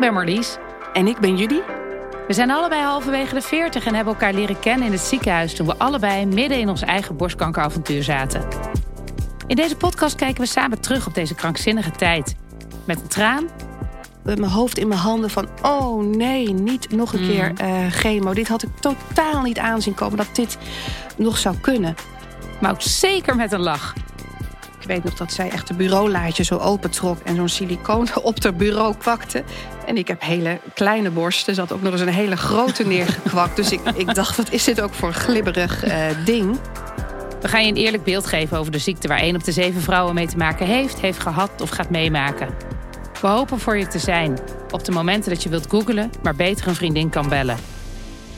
ben Marlies. En ik ben Judy. We zijn allebei halverwege de 40 en hebben elkaar leren kennen in het ziekenhuis toen we allebei midden in ons eigen borstkankeravontuur zaten. In deze podcast kijken we samen terug op deze krankzinnige tijd. Met een traan. Met mijn hoofd in mijn handen van, oh nee, niet nog een keer uh, chemo. Dit had ik totaal niet aanzien komen dat dit nog zou kunnen. Maar ook zeker met een lach. Ik weet nog dat zij echt de bureaulaadje zo opentrok en zo'n silicoon op het bureau kwakte. En ik heb hele kleine borsten. Ze had ook nog eens een hele grote neergekwakt. dus ik, ik dacht, wat is dit ook voor glibberig uh, ding? We gaan je een eerlijk beeld geven over de ziekte waar één op de zeven vrouwen mee te maken heeft, heeft gehad of gaat meemaken. We hopen voor je te zijn op de momenten dat je wilt googelen, maar beter een vriendin kan bellen.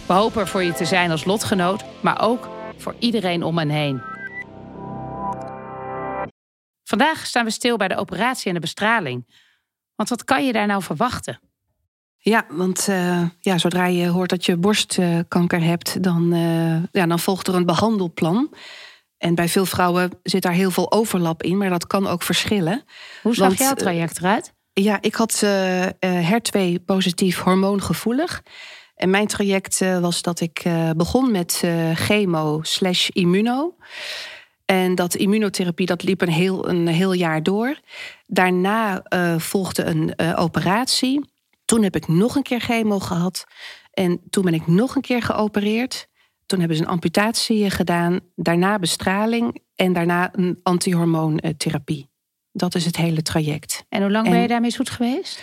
We hopen voor je te zijn als lotgenoot, maar ook voor iedereen om en heen. Vandaag staan we stil bij de operatie en de bestraling. Want wat kan je daar nou verwachten? Ja, want uh, ja, zodra je hoort dat je borstkanker hebt, dan, uh, ja, dan volgt er een behandelplan. En bij veel vrouwen zit daar heel veel overlap in, maar dat kan ook verschillen. Hoe zag want, jouw traject eruit? Ja, ik had uh, HER2 positief hormoongevoelig. En mijn traject was dat ik begon met chemo slash immuno. En dat immunotherapie dat liep een heel, een heel jaar door. Daarna uh, volgde een uh, operatie. Toen heb ik nog een keer chemo gehad. En toen ben ik nog een keer geopereerd. Toen hebben ze een amputatie gedaan. Daarna bestraling. En daarna een antihormoontherapie. Dat is het hele traject. En hoe lang ben je daarmee zoet geweest?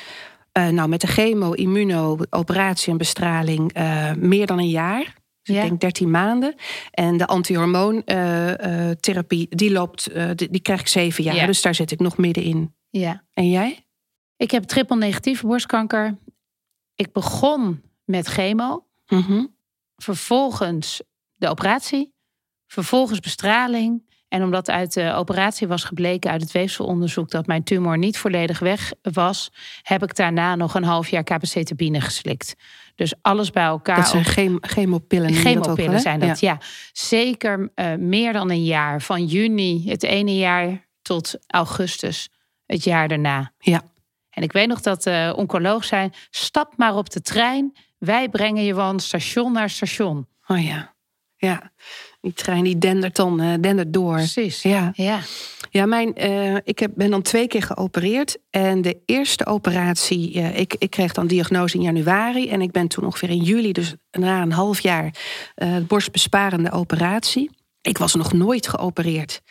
Uh, nou, met de chemo, immuno, operatie en bestraling meer dan een jaar. Dus ik denk 13 maanden. En de antihormoontherapie, uh, uh, die loopt, uh, die, die, krijg ik zeven jaar. Ja. Dus daar zit ik nog middenin. Ja. En jij? Ik heb triple negatieve borstkanker. Ik begon met chemo. Mm -hmm. Vervolgens de operatie. Vervolgens bestraling. En omdat uit de operatie was gebleken uit het weefselonderzoek dat mijn tumor niet volledig weg was, heb ik daarna nog een half jaar capecitabine geslikt. Dus alles bij elkaar. Dat zijn chem chemopillen. Chemopillen dat zijn dat, ja. ja. Zeker uh, meer dan een jaar. Van juni het ene jaar tot augustus het jaar daarna. Ja. En ik weet nog dat de uh, oncoloog zei: stap maar op de trein. Wij brengen je van station naar station. Oh ja, ja. Die trein die dendert dan uh, dendert door. Precies. Ja. ja. Ja, mijn, uh, ik heb, ben dan twee keer geopereerd. En de eerste operatie, uh, ik, ik kreeg dan diagnose in januari. En ik ben toen ongeveer in juli, dus na een half jaar, borstbesparende operatie. Ik was nog nooit geopereerd.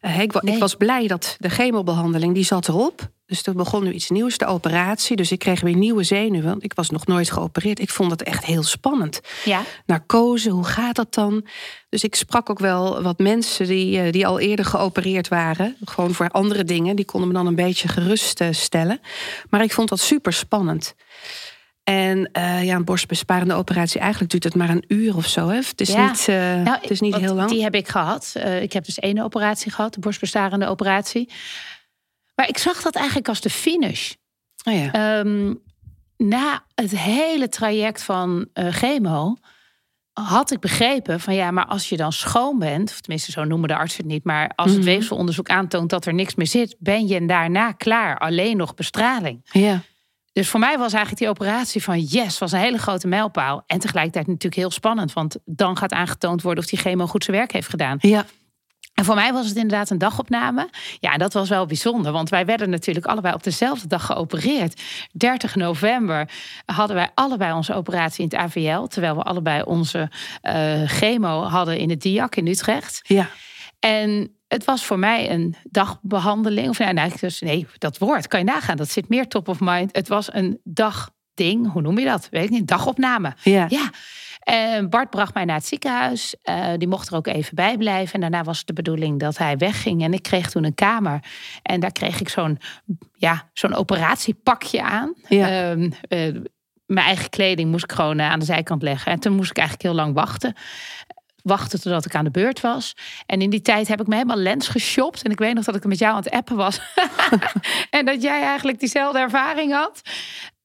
Ik, nee. ik, was blij dat de chemobehandeling, die zat erop. Dus er begon nu iets nieuws, de operatie. Dus ik kreeg weer nieuwe zenuwen. Want ik was nog nooit geopereerd. Ik vond het echt heel spannend. Ja. Narcose, hoe gaat dat dan? Dus ik sprak ook wel wat mensen die, die al eerder geopereerd waren. Gewoon voor andere dingen. Die konden me dan een beetje geruststellen. Maar ik vond dat super spannend. En uh, ja, een borstbesparende operatie, eigenlijk duurt het maar een uur of zo. Hè? Het is ja. niet, uh, nou, het is niet heel lang. Die heb ik gehad. Uh, ik heb dus één operatie gehad, de borstbesparende operatie. Maar ik zag dat eigenlijk als de finish. Oh ja. um, na het hele traject van chemo had ik begrepen van ja, maar als je dan schoon bent, of tenminste zo noemen de artsen het niet, maar als het mm -hmm. weefselonderzoek aantoont dat er niks meer zit, ben je daarna klaar. Alleen nog bestraling. Ja. Dus voor mij was eigenlijk die operatie van yes, was een hele grote mijlpaal. En tegelijkertijd natuurlijk heel spannend, want dan gaat aangetoond worden of die chemo goed zijn werk heeft gedaan. Ja. En voor mij was het inderdaad een dagopname. Ja, dat was wel bijzonder, want wij werden natuurlijk allebei op dezelfde dag geopereerd. 30 november hadden wij allebei onze operatie in het AVL, terwijl we allebei onze uh, chemo hadden in het DIAC in Utrecht. Ja. En het was voor mij een dagbehandeling. Of nou, dus, nee, dat woord kan je nagaan. Dat zit meer top of mind. Het was een dagding. Hoe noem je dat? Weet ik niet. Dagopname. Ja. ja. En Bart bracht mij naar het ziekenhuis. Uh, die mocht er ook even bij blijven. En daarna was het de bedoeling dat hij wegging. En ik kreeg toen een kamer. En daar kreeg ik zo'n ja, zo'n operatiepakje aan. Ja. Uh, uh, mijn eigen kleding moest ik gewoon aan de zijkant leggen. En toen moest ik eigenlijk heel lang wachten wachten totdat ik aan de beurt was. En in die tijd heb ik me helemaal lens geshopt. En ik weet nog dat ik met jou aan het appen was. en dat jij eigenlijk diezelfde ervaring had.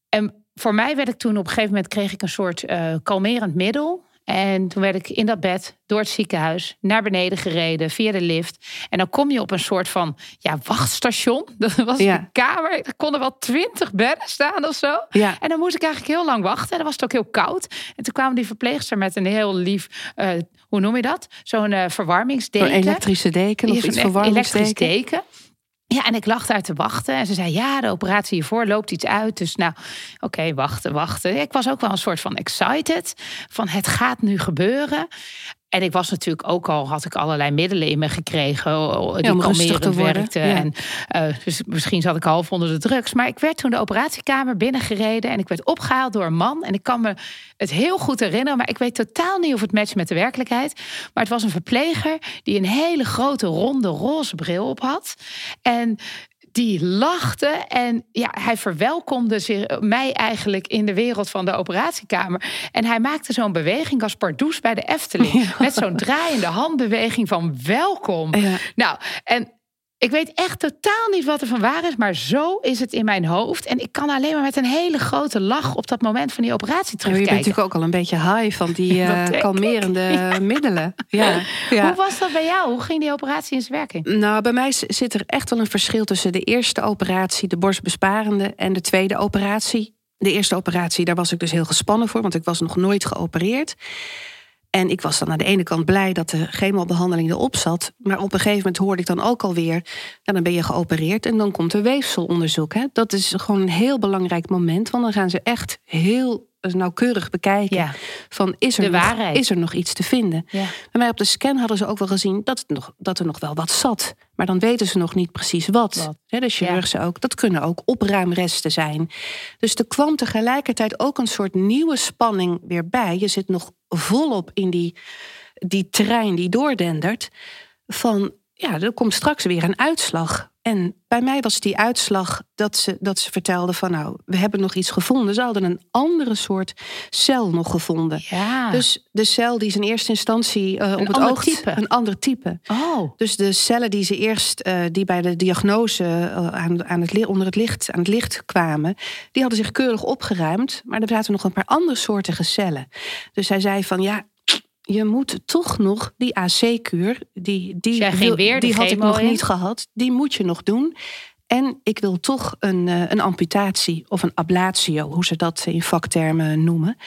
En voor mij werd ik toen op een gegeven moment kreeg ik een soort uh, kalmerend middel. En toen werd ik in dat bed door het ziekenhuis naar beneden gereden via de lift. En dan kom je op een soort van ja, wachtstation. Dat was Ja. een kamer. Er konden wel twintig bedden staan of zo. Ja. En dan moest ik eigenlijk heel lang wachten. En dan was het ook heel koud. En toen kwamen die verpleegster met een heel lief, eh, hoe noem je dat? Zo'n eh, verwarmingsdeken. Een elektrische deken of iets elektrisch verwarmingsdeken. deken. Ja, en ik lag daar te wachten. En ze zei, ja, de operatie hiervoor loopt iets uit. Dus nou, oké, wachten, wachten. Ik was ook wel een soort van excited. Van het gaat nu gebeuren. En ik was natuurlijk ook al, had ik allerlei middelen in me gekregen. Die om rustig te worden, ja. En, eh, dus misschien zat ik half onder de drugs. Maar ik werd toen de operatiekamer binnengereden. En ik werd opgehaald door een man. En ik kan me het heel goed herinneren. Maar ik weet totaal niet of het matcht met de werkelijkheid. Maar het was een verpleger die een hele grote ronde roze bril op had. En die lachte en ja, hij verwelkomde zich, mij eigenlijk in de wereld van de operatiekamer. En hij maakte zo'n beweging als Pardoes bij de Efteling. Met zo'n draaiende handbeweging van welkom. Ja. Nou, en ik weet echt totaal niet wat er van waar is, maar zo is het in mijn hoofd. En ik kan alleen maar met een hele grote lach op dat moment van die operatie Ja, je terugkijken. bent natuurlijk ook al een beetje high van die eh, kalmerende middelen. Ja. ja. Hoe was dat bij jou? Hoe ging die operatie in zijn werking? Nou, bij mij zit er echt wel een verschil tussen de eerste operatie, de borstbesparende, en de tweede operatie. De eerste operatie, daar was ik dus heel gespannen voor, want ik was nog nooit geopereerd. En ik was dan aan de ene kant blij dat de chemobehandeling erop zat. Maar op een gegeven moment hoorde ik dan ook alweer... Nou, dan ben je geopereerd en dan komt er weefselonderzoek. Hè? Dat is gewoon een heel belangrijk moment. Want dan gaan ze echt heel nauwkeurig bekijken... Ja. van is er, De nog, waarheid. is er nog iets te vinden. Ja. Bij mij op de scan hadden ze ook wel gezien dat, het nog, dat er nog wel wat zat. Maar dan weten ze nog niet precies wat. Wat. Hè, de chirurg zei ook, dat kunnen ook opruimresten zijn. Dus er kwam tegelijkertijd ook een soort nieuwe spanning weer bij. Je zit nog volop in die, die trein die doordendert. Van, ja, er komt straks weer een uitslag. En bij mij was die uitslag dat ze, dat ze vertelden van... nou, we hebben nog iets gevonden. Ze hadden een andere soort cel nog gevonden. Ja. Dus de cel die ze in eerste instantie eh, op het oog... type. Een ander type. oh. Dus de cellen die ze eerst, eh, die bij de diagnose eh, aan, aan het, onder het licht, aan het licht kwamen, die hadden zich keurig opgeruimd. Maar er zaten nog een paar andere soortige cellen. Dus hij zei van ja. Je moet toch nog die AC-kuur, die, die, wil- weer die had ik nog in? niet gehad, die moet je nog doen. En ik wil toch een, eh, een amputatie of een ablatio, hoe ze dat in vaktermen noemen.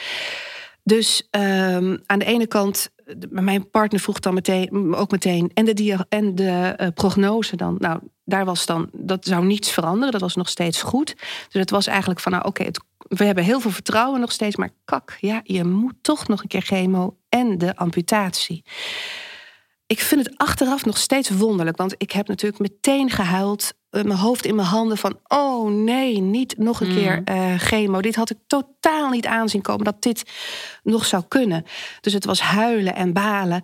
Dus ehm, aan de ene kant, mijn partner vroeg dan meteen, ook meteen, en de, en de eh, prognose dan, nou, daar was dan, dat zou niets veranderen, dat was nog steeds goed. Dus het was eigenlijk van, nou, oké, het- we hebben heel veel vertrouwen nog steeds, maar kak, ja, je moet toch nog een keer chemo en de amputatie. Ik vind het achteraf nog steeds wonderlijk, want ik heb natuurlijk meteen gehuild, eh, mijn hoofd in mijn handen van, oh nee, niet nog een Mm. keer eh, chemo. Dit had ik totaal niet aanzien komen dat dit nog zou kunnen. Dus het was huilen en balen.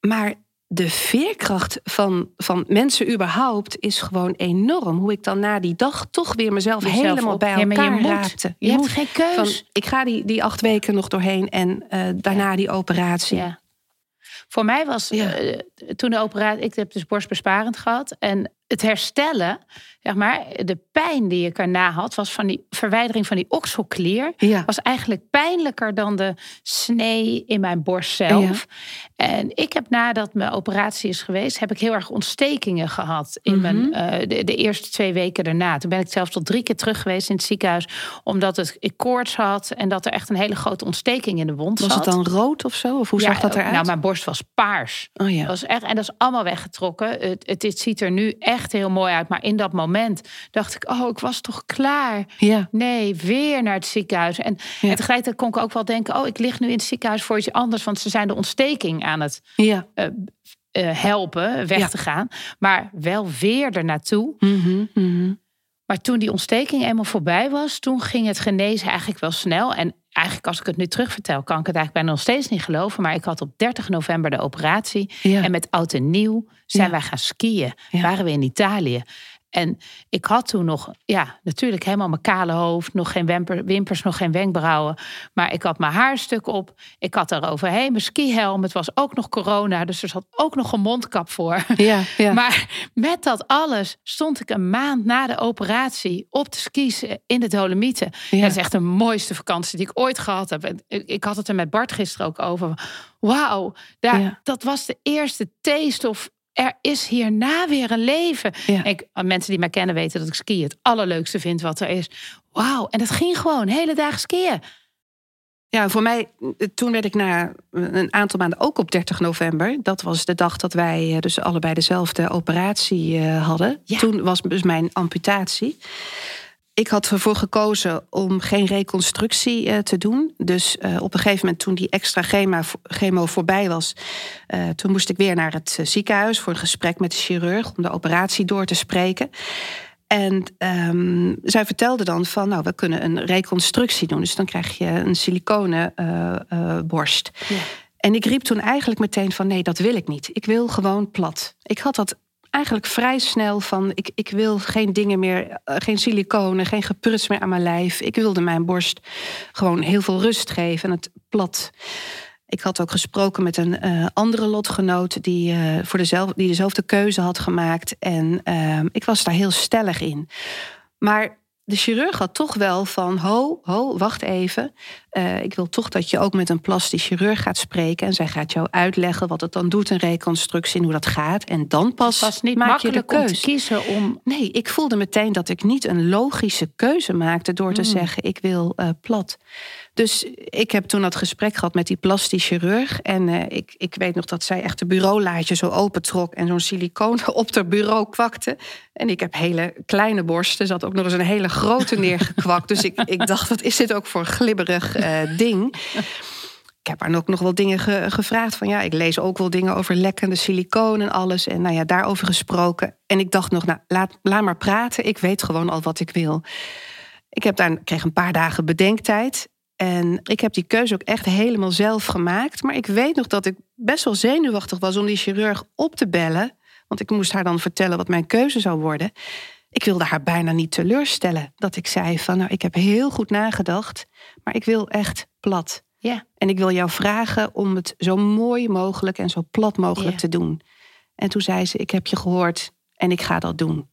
Maar de veerkracht van, van mensen überhaupt is gewoon enorm. Hoe ik dan na die dag toch weer mezelf helemaal op- bij Ja, elkaar je moet. raapte. Je, hebt moet geen keus. van, ik ga die, die acht weken nog doorheen en eh, daarna die operatie. Ja. Voor mij was eh, toen de operatie, ik heb dus borstbesparend gehad. En het herstellen, zeg maar, de pijn die ik erna had, was van die verwijdering van die okselklier. Ja. Was eigenlijk pijnlijker dan de snee in mijn borst zelf. En ik heb nadat mijn operatie is geweest, heb ik heel erg ontstekingen gehad in Mhm. mijn, eh, de, de eerste twee weken daarna. Toen ben ik zelfs tot drie keer terug geweest in het ziekenhuis, omdat het, ik koorts had en dat er echt een hele grote ontsteking in de wond Was zat. het dan rood of zo? Of hoe zag dat eruit? Nou, mijn borst was paars. oh ja. Was echt, en dat is allemaal weggetrokken. Het, het, het ziet er nu echt heel mooi uit. Maar in dat moment dacht ik, oh, ik was toch klaar. ja. Nee, weer naar het ziekenhuis. En, Ja. en tegelijkertijd kon ik ook wel denken... oh, ik lig nu in het ziekenhuis voor iets anders... want ze zijn de ontsteking aan het Ja. eh, helpen weg Ja. te gaan. Maar wel weer er naartoe. Mhm, mhm. Maar toen die ontsteking eenmaal voorbij was... toen ging het genezen eigenlijk wel snel. En eigenlijk als ik het nu terugvertel... kan ik het eigenlijk bijna nog steeds niet geloven. Maar ik had op 30 november de operatie... Ja. En met oud en nieuw zijn Ja. wij gaan skiën. Ja. Waren we in Italië. En ik had toen nog, ja, natuurlijk helemaal mijn kale hoofd, nog geen wimper, wimpers, nog geen wenkbrauwen. Maar ik had mijn haarstuk op. Ik had daaroverheen mijn skihelm. Het was ook nog corona, dus er zat ook nog een mondkap voor. Ja, ja. Maar met dat alles stond ik een maand na de operatie op de skis in de Dolomieten. Ja. Dat is echt de mooiste vakantie die ik ooit gehad heb. Ik- had het er met Bart gisteren ook over. Wauw, daar- Ja. dat was de eerste taste of er is hierna weer een leven. Ja. Ik, mensen die mij kennen weten dat ik skiën het allerleukste vind wat er is. Wauw, en dat ging gewoon hele dagen skiën. Ja, voor mij, eh, toen werd ik na een aantal maanden ook op 30 november. Dat was de dag dat wij eh, dus allebei dezelfde operatie eh, hadden. Ja. Toen was dus mijn amputatie. Ik had ervoor gekozen om geen reconstructie eh, te doen. Dus eh, op een gegeven moment, toen die extra chemo, chemo voorbij was, eh, toen moest ik weer naar het ziekenhuis voor een gesprek met de chirurg om de operatie door te spreken. En ehm, zij vertelde dan van, nou, we kunnen een reconstructie doen. Dus dan krijg je een siliconen borst. Ja. En ik riep toen eigenlijk meteen van, nee, dat wil ik niet. Ik wil gewoon plat. Ik had dat eigenlijk vrij snel van, ik, ik wil geen dingen meer, eh, geen siliconen, geen gepruts meer aan mijn lijf. Ik wilde mijn borst gewoon heel veel rust geven en het plat. Ik had ook gesproken met een eh, andere lotgenoot die, eh, voor dezelfde, die dezelfde keuze had gemaakt. En ehm, ik was daar heel stellig in. Maar de chirurg had toch wel van: ho, ho, wacht even. Eh, ik wil toch dat je ook met een plastisch chirurg gaat spreken. En zij gaat jou uitleggen wat het dan doet, een reconstructie en hoe dat gaat. En dan pas was niet maak je de makkelijk om kiezen om... Nee, ik voelde meteen dat ik niet een logische keuze maakte door te Mm. zeggen: ik wil eh, plat. Dus ik heb toen dat gesprek gehad met die plastisch chirurg. En eh, ik, ik weet nog dat zij echt de bureaulaadje zo opentrok en zo'n silicoon op haar bureau kwakte. En ik heb hele kleine borsten. Ze had ook nog eens een hele grote neergekwakt. dus ik, ik dacht, wat is dit ook voor glibberig eh, ding? Ik heb haar ook nog wel dingen ge- gevraagd. Van ja, ik lees ook wel dingen over lekkende silicoon en alles. En nou ja, daarover gesproken. En ik dacht nog, nou, laat, laat maar praten. Ik weet gewoon al wat ik wil. Ik heb daar, kreeg een paar dagen bedenktijd. En ik heb die keuze ook echt helemaal zelf gemaakt. Maar ik weet nog dat ik best wel zenuwachtig was om die chirurg op te bellen. Want ik moest haar dan vertellen wat mijn keuze zou worden. Ik wilde haar bijna niet teleurstellen. Dat ik zei van, nou, ik heb heel goed nagedacht. Maar ik wil echt plat. Ja, En ik wil jou vragen om het zo mooi mogelijk en zo plat mogelijk te doen. En toen zei ze: Ik heb je gehoord en ik ga dat doen.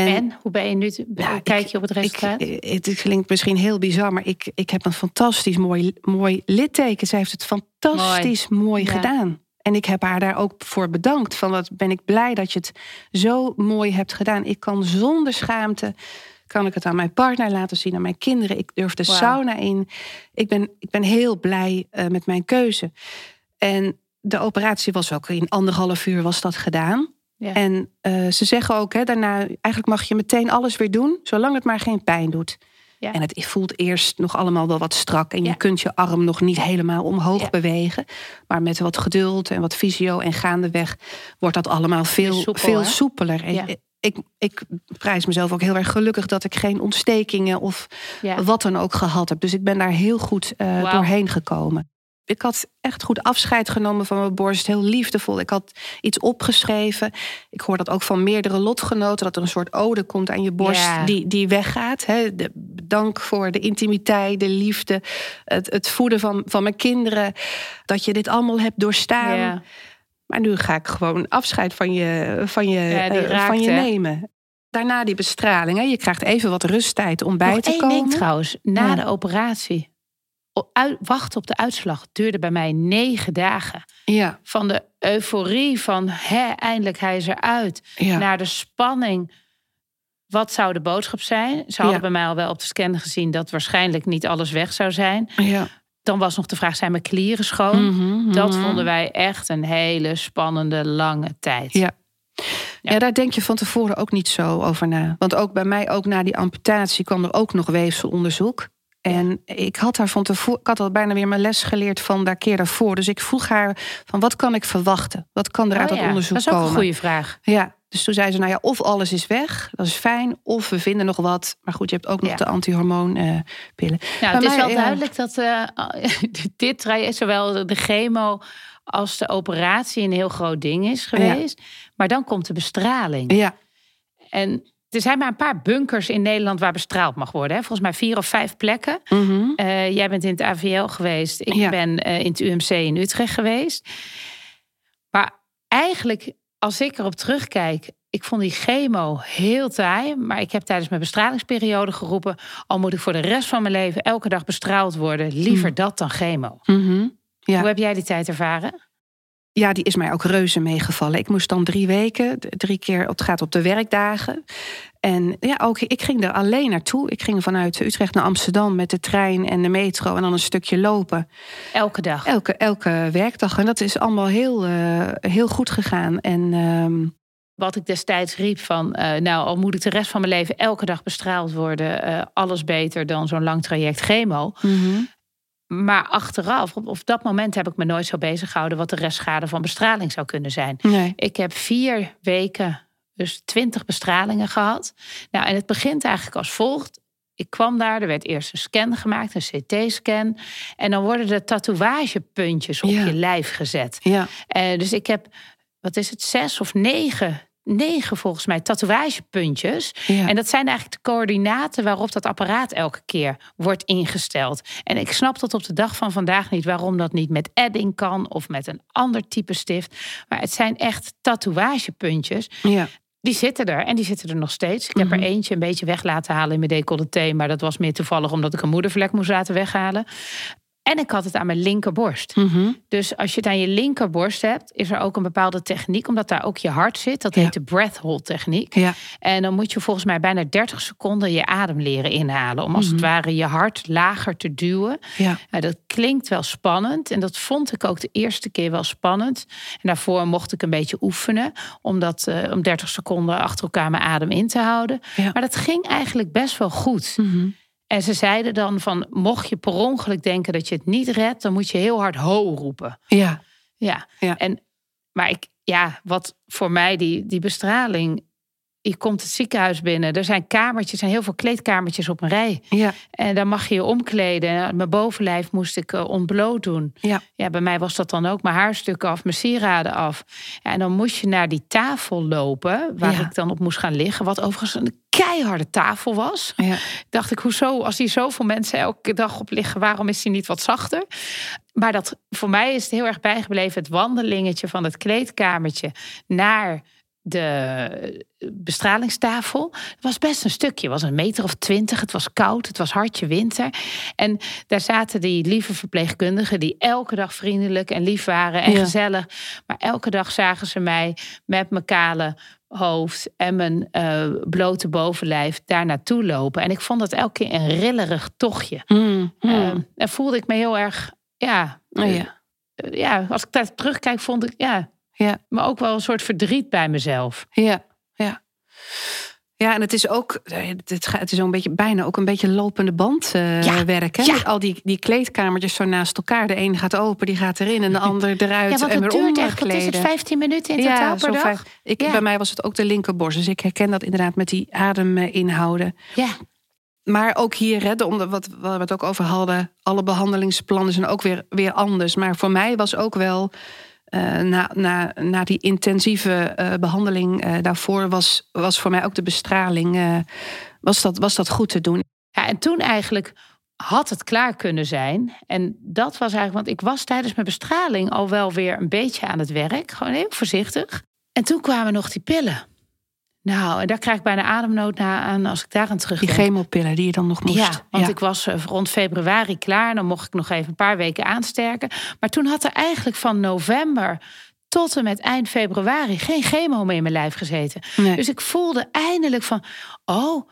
En, hoe ben je nu? te- kijk je op het ik, resultaat? het klinkt misschien heel bizar, maar ik, ik heb een fantastisch mooi, mooi litteken. Zij heeft het fantastisch mooi, Ja. gedaan. En ik heb haar daar ook voor bedankt. Van wat ben ik blij dat je het zo mooi hebt gedaan. Ik kan zonder schaamte, kan ik het aan mijn partner laten zien, aan mijn kinderen. Ik durf de sauna in. Ik ben, ik ben heel blij eh, met mijn keuze. En de operatie was ook in anderhalf uur was dat gedaan. Ja. En eh, ze zeggen ook, hè, daarna, eigenlijk mag je meteen alles weer doen, zolang het maar geen pijn doet. Ja. En het voelt eerst nog allemaal wel wat strak. En Ja. je kunt je arm nog niet helemaal omhoog bewegen. Maar met wat geduld en wat fysio en gaandeweg wordt dat allemaal veel, soepel, veel hè? soepeler. En ik, ik prijs mezelf ook heel erg gelukkig dat ik geen ontstekingen of wat dan ook gehad heb. Dus ik ben daar heel goed eh, doorheen gekomen. Ik had echt goed afscheid genomen van mijn borst. Heel liefdevol. Ik had iets opgeschreven. Ik hoor dat ook van meerdere lotgenoten. Dat er een soort ode komt aan je borst Ja. die, die weggaat. Hè. De, dank voor de intimiteit, de liefde. Het, het voeden van, van mijn kinderen. Dat je dit allemaal hebt doorstaan. Ja. Maar nu ga ik gewoon afscheid van je, van je, Ja, eh, raakt, van je hè? nemen. Daarna die bestraling. Hè. Je krijgt even wat rusttijd om bij Nog te komen. ding trouwens, na de operatie. Wachten op de uitslag duurde bij mij negen dagen. Ja, Van de euforie van hè, eindelijk hij is eruit. ja. Naar de spanning. Wat zou de boodschap zijn? Ze hadden Ja. bij mij al wel op de scan gezien dat waarschijnlijk niet alles weg zou zijn. ja. Dan was nog de vraag: zijn mijn klieren schoon? Mhm, Dat mhm. vonden wij echt een hele spannende lange tijd. Ja. Ja. Ja. daar denk je van tevoren ook niet zo over na. Want ook bij mij, ook na die amputatie, kwam er ook nog weefselonderzoek. En ik had haar van tevoren, ik had al bijna weer mijn les geleerd van daar keer daarvoor. Dus ik vroeg haar van wat kan ik verwachten? Wat kan er uit Oh dat onderzoek dat is ook komen? een goede vraag. Ja, dus toen zei ze, nou ja, of alles is weg, dat is fijn, of we vinden nog wat. Maar goed, je hebt ook nog Ja. de antihormoonpillen. pillen. Nou, Bij het is mij, wel ja. duidelijk dat eh, dit traject, zowel de chemo als de operatie, een heel groot ding is geweest. Maar dan komt de bestraling. Ja, En er zijn maar een paar bunkers in Nederland waar bestraald mag worden. Hè? Volgens mij vier of vijf plekken. Mhm. Eh, jij bent in het AVL geweest. Ik Ja. ben eh, in het UMC in Utrecht geweest. Maar eigenlijk, als ik erop terugkijk, ik vond die chemo heel taai. Maar ik heb tijdens mijn bestralingsperiode geroepen... al moet ik voor de rest van mijn leven elke dag bestraald worden... liever Mm. dat dan chemo. Mhm. Ja. Hoe heb jij die tijd ervaren? Ja, die is mij ook reuze meegevallen. Ik moest dan drie weken, drie keer, het gaat op de werkdagen. En ja, ook ik ging er alleen naartoe. Ik ging vanuit Utrecht naar Amsterdam met de trein en de metro en dan een stukje lopen. Elke dag. Elke, elke werkdag. En dat is allemaal heel, eh, heel goed gegaan. En ehm, Wat ik destijds riep van... eh, nou, al moet ik de rest van mijn leven elke dag bestraald worden... eh, alles beter dan zo'n lang traject chemo. Maar achteraf, op, op dat moment heb ik me nooit zo bezig gehouden... wat de restschade van bestraling zou kunnen zijn. nee. Ik heb vier weken, dus twintig bestralingen gehad. Nou, en het begint eigenlijk als volgt. Ik kwam daar, er werd eerst een scan gemaakt, een CT-scan. En dan worden de tatoeagepuntjes op Ja. je lijf gezet. Ja, Eh, dus ik heb, wat is het, zes of negen, negen volgens mij, tatoeagepuntjes. ja. En dat zijn eigenlijk de coördinaten waarop dat apparaat elke keer wordt ingesteld. En ik snap tot op de dag van vandaag niet waarom dat niet met edding kan of met een ander type stift. Maar het zijn echt tatoeagepuntjes. ja. Die zitten er en die zitten er nog steeds. Ik heb er Mhm. eentje een beetje weg laten halen in mijn decolleté. Maar dat was meer toevallig omdat ik een moedervlek moest laten weghalen. En ik had het aan mijn linkerborst. Mhm. Dus als je het aan je linkerborst hebt, is er ook een bepaalde techniek, omdat daar ook je hart zit. Dat Ja. heet de breath hold techniek. ja. En dan moet je volgens mij bijna 30 seconden je adem leren inhalen. Om als het Mhm. ware je hart lager te duwen. ja. Nou, dat klinkt wel spannend. En dat vond ik ook de eerste keer wel spannend. En daarvoor mocht ik een beetje oefenen. Om, dat, eh, om 30 seconden achter elkaar mijn adem in te houden. Ja. Maar dat ging eigenlijk best wel goed. Mhm. En ze zeiden dan van, mocht je per ongeluk denken dat je het niet redt, dan moet je heel hard ho roepen. ja. Ja. Ja. En, maar ik, ja, wat voor mij die, die bestraling. Je komt het ziekenhuis binnen. Er zijn kamertjes, er zijn heel veel kleedkamertjes op een rij. ja. En dan mag je je omkleden. En Mijn bovenlijf moest ik eh, ontbloot doen. Ja. ja, bij mij was dat dan ook mijn haarstukken af, mijn sieraden af. Ja, en dan moest je naar die tafel lopen, waar Ja. ik dan op moest gaan liggen. Wat overigens een keiharde tafel was. ja. Dacht ik, hoezo, als hier zoveel mensen elke dag op liggen, waarom is die niet wat zachter? Maar dat, voor mij is het heel erg bijgebleven, het wandelingetje van het kleedkamertje naar de bestralingstafel. Het was best een stukje, het was een meter of twintig. Het was koud, het was hartje winter. En daar zaten die lieve verpleegkundigen die elke dag vriendelijk en lief waren en Ja. gezellig. Maar elke dag zagen ze mij met mijn kale hoofd en mijn eh, blote bovenlijf daar naartoe lopen. En ik vond dat elke keer een rillerig tochtje. Mhm. Ehm, en voelde ik me heel erg, ja, Oh, ja. eh, ja, als ik daar terugkijk, vond ik, ja, Ja. maar ook wel een soort verdriet bij mezelf. Ja, ja. Ja, en het is ook, eh, het, is een beetje, bijna ook een beetje lopende band eh, Ja, werk. Hè? ja. Al die, die kleedkamertjes zo naast elkaar. De ene gaat open, die gaat erin en de ander eruit. Ja, want en weer duurt echt, wat is het, omkleden. 15 minuten in totaal per dag? vijf- ik. Bij mij was het ook de linkerborst. Dus ik herken dat inderdaad met die adem eh, inhouden. Ja, Maar ook hier, hè, de, wat, we het ook over hadden, alle behandelingsplannen zijn ook weer, weer anders. Maar voor mij was ook wel, eh, na, na, na die intensieve eh, behandeling eh, daarvoor, was, was voor mij ook de bestraling, was, dat, was dat goed te doen. Ja, en toen eigenlijk had het klaar kunnen zijn. En dat was eigenlijk, want ik was tijdens mijn bestraling al wel weer een beetje aan het werk. Gewoon heel voorzichtig. En toen kwamen nog die pillen. Nou, en daar krijg ik bijna ademnood na aan als ik daar aan Die terugdenk. chemopillen die je dan nog moest. Ja, want ik was eh, rond februari klaar. En dan mocht ik nog even een paar weken aansterken. Maar toen had er eigenlijk van november tot en met eind februari geen chemo meer in mijn lijf gezeten. Nee. Dus ik voelde eindelijk van, oh,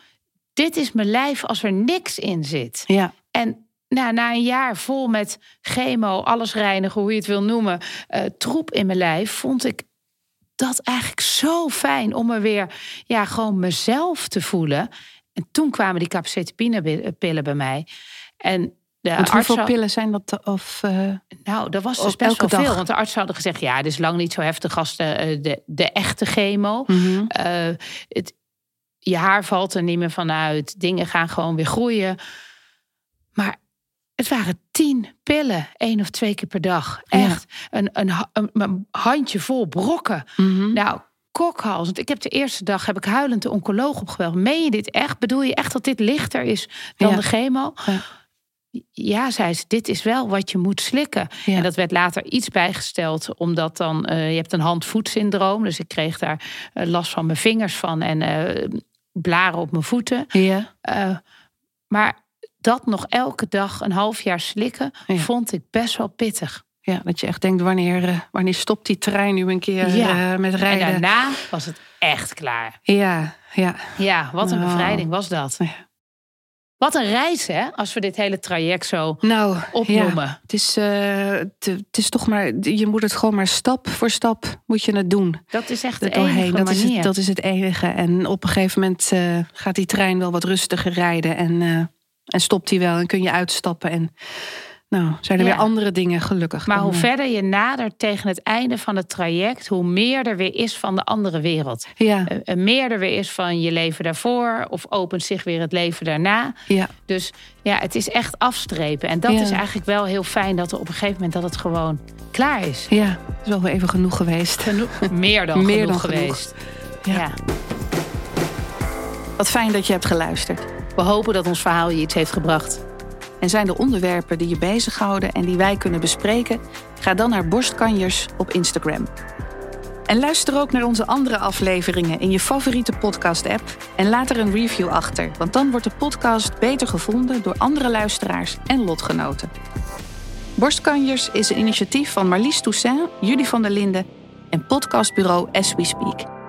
dit is mijn lijf als er niks in zit. ja, En nou, na een jaar vol met chemo, alles reinigen, hoe je het wil noemen, eh, troep in mijn lijf, vond ik dat eigenlijk zo fijn om me weer, ja, gewoon mezelf te voelen. En toen kwamen die capsaicin-pillen bij mij. En de want hoeveel pillen zijn dat? Of, eh, nou, dat was dus best wel veel. dag? Want de arts hadden gezegd, ja, dit is lang niet zo heftig als de, eh, de, de echte chemo. mhm. Eh, het, je haar valt er niet meer vanuit. Dingen gaan gewoon weer groeien. Maar het waren tien pillen, één of twee keer per dag. Ja. Echt een, een, een, een handje vol brokken. Mhm. Nou, kokhalzend. Ik heb de eerste dag heb ik huilend de oncoloog opgebeld. Meen je dit echt? Bedoel je echt dat dit lichter is dan Ja. de chemo? Ja. Ja, zei ze, dit is wel wat je moet slikken. Ja. En dat werd later iets bijgesteld, omdat dan, eh, je hebt een hand-voetsyndroom. Dus ik kreeg daar eh, last van mijn vingers van en eh, blaren op mijn voeten. Ja. Maar dat nog elke dag een half jaar slikken, Ja. vond ik best wel pittig. ja, dat je echt denkt, wanneer, eh, wanneer stopt die trein nu een keer Ja. eh, met En rijden? daarna was het echt klaar. Ja, ja. Ja, wat een Nou. bevrijding was dat. Ja. Wat een reis, hè? Als we dit hele traject zo Nou, opnoemen. ja, het, is, eh, het, het is toch maar, je moet het gewoon maar stap voor stap moet je het doen. Dat is echt de Er doorheen. enige Dat is, het, dat is het enige. En op een gegeven moment gaat die trein wel wat rustiger rijden. En, en stopt die wel. En kun je uitstappen. En nou, zijn er Ja. weer andere dingen gelukkig. Maar hoe eh, verder je nadert tegen het einde van het traject, hoe meer er weer is van de andere wereld. Ja, Eh, eh, meer er weer is van je leven daarvoor, of opent zich weer het leven daarna. ja, Dus ja, het is echt afstrepen. En dat Ja. is eigenlijk wel heel fijn dat er op een gegeven moment dat het gewoon klaar is. ja. Het is wel weer even genoeg geweest. Genoeg, meer dan Meer genoeg dan genoeg. geweest. Ja. ja. Wat fijn dat je hebt geluisterd. We hopen dat ons verhaal je iets heeft gebracht. En zijn er onderwerpen die je bezighouden en die wij kunnen bespreken? Ga dan naar Borstkanjers op Instagram. En luister ook naar onze andere afleveringen in je favoriete podcast-app en laat er een review achter, want dan wordt de podcast beter gevonden door andere luisteraars en lotgenoten. Borstkanjers is een initiatief van Marlies Toussaint, Julie van der Linden en podcastbureau As We Speak.